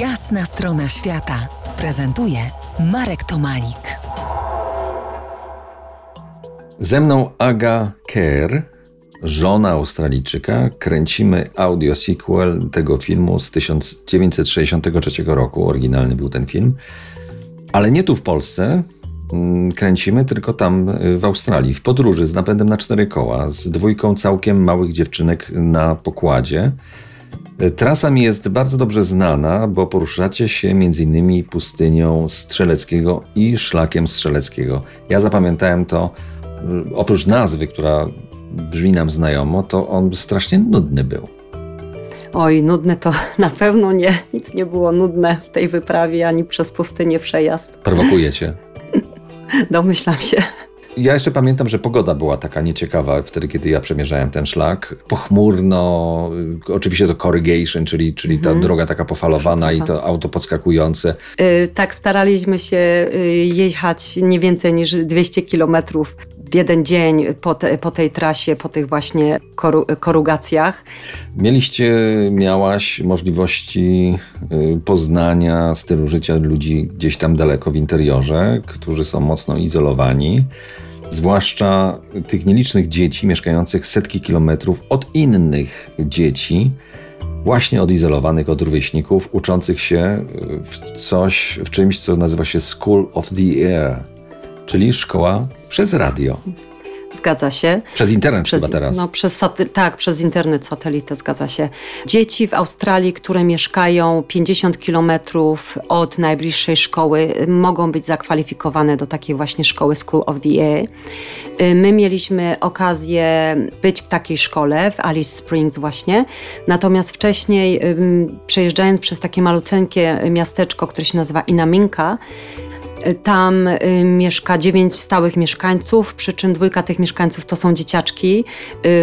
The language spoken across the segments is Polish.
Jasna strona świata prezentuje Marek Tomalik. Ze mną Aga Kerr, żona Australijczyka. Kręcimy audio sequel tego filmu z 1963 roku. Oryginalny był ten film. Ale nie tu w Polsce. Mm, Kręcimy tylko tam y, w Australii, w podróży z napędem na cztery koła, z dwójką całkiem małych dziewczynek na pokładzie. Trasa mi jest bardzo dobrze znana, bo poruszacie się m.in. pustynią Strzeleckiego i szlakiem Strzeleckiego. Ja zapamiętałem to, y, oprócz nazwy, która brzmi nam znajomo, to on strasznie nudny był. Oj, nudne to na pewno nie. Nic nie było nudne w tej wyprawie, ani przez pustynię przejazd. Prowokujecie. Domyślam się. Ja jeszcze pamiętam, że pogoda była taka nieciekawa wtedy, kiedy ja przemierzałem ten szlak. Pochmurno, y, oczywiście to corrugation, czyli, czyli ta droga taka pofalowana i to auto podskakujące. Y, tak, staraliśmy się y, jechać nie więcej niż 200 kilometrów w jeden dzień po, te, po tej trasie, po tych właśnie koru, korugacjach. Mieliście, miałaś możliwości y, poznania stylu życia ludzi gdzieś tam daleko w interiorze, którzy są mocno izolowani. Zwłaszcza tych nielicznych dzieci mieszkających setki kilometrów od innych dzieci, właśnie odizolowanych od rówieśników, uczących się w coś, w czymś, co nazywa się School of the Air, czyli szkoła przez radio. Zgadza się. Przez internet Przez, chyba teraz. No, przez tak, przez internet, satelitę, zgadza się. Dzieci w Australii, które mieszkają 50 kilometrów od najbliższej szkoły, mogą być zakwalifikowane do takiej właśnie szkoły School of the Air. Y, My mieliśmy okazję być w takiej szkole, w Alice Springs właśnie. Natomiast wcześniej, przejeżdżając przez takie maluteńkie miasteczko, które się nazywa Inaminka, tam y, mieszka dziewięć stałych mieszkańców, przy czym dwójka tych mieszkańców to są dzieciaczki y,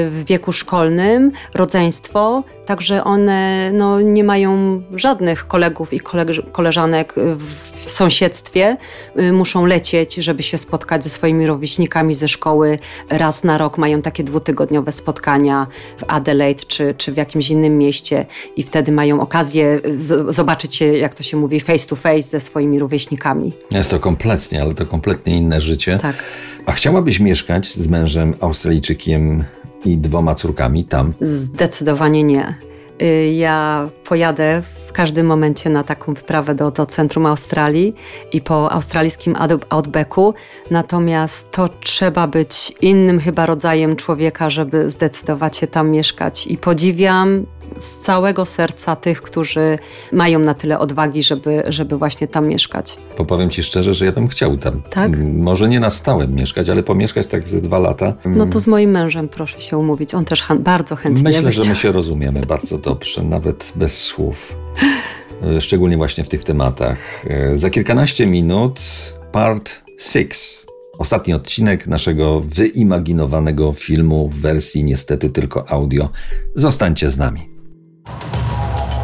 w wieku szkolnym, rodzeństwo, także one no, nie mają żadnych kolegów i koleg- koleżanek y, w sąsiedztwie. Y, Muszą lecieć, żeby się spotkać ze swoimi rówieśnikami ze szkoły. Raz na rok mają takie dwutygodniowe spotkania w Adelaide czy, czy w jakimś innym mieście i wtedy mają okazję zobaczyć się, jak to się mówi, face to face ze swoimi rówieśnikami. Jest to kompletnie, ale to kompletnie inne życie. Tak. A chciałabyś mieszkać z mężem Australijczykiem i dwoma córkami tam? Zdecydowanie nie. Y, Ja pojadę w każdym momencie na taką wyprawę do, do centrum Australii i po australijskim out- outbacku. Natomiast to trzeba być innym chyba rodzajem człowieka, żeby zdecydować się tam mieszkać. I podziwiam z całego serca tych, którzy mają na tyle odwagi, żeby, żeby właśnie tam mieszkać. Bo powiem ci szczerze, że ja bym chciał tam. Tak? Może nie na stałe mieszkać, ale pomieszkać tak ze dwa lata. No to z moim mężem proszę się umówić. On też bardzo chętnie Myślę, że my się rozumiemy bardzo dobrze, nawet bez słów. E, Szczególnie właśnie w tych tematach. E, Za kilkanaście minut part 6. Ostatni odcinek naszego wyimaginowanego filmu w wersji niestety tylko audio. Zostańcie z nami.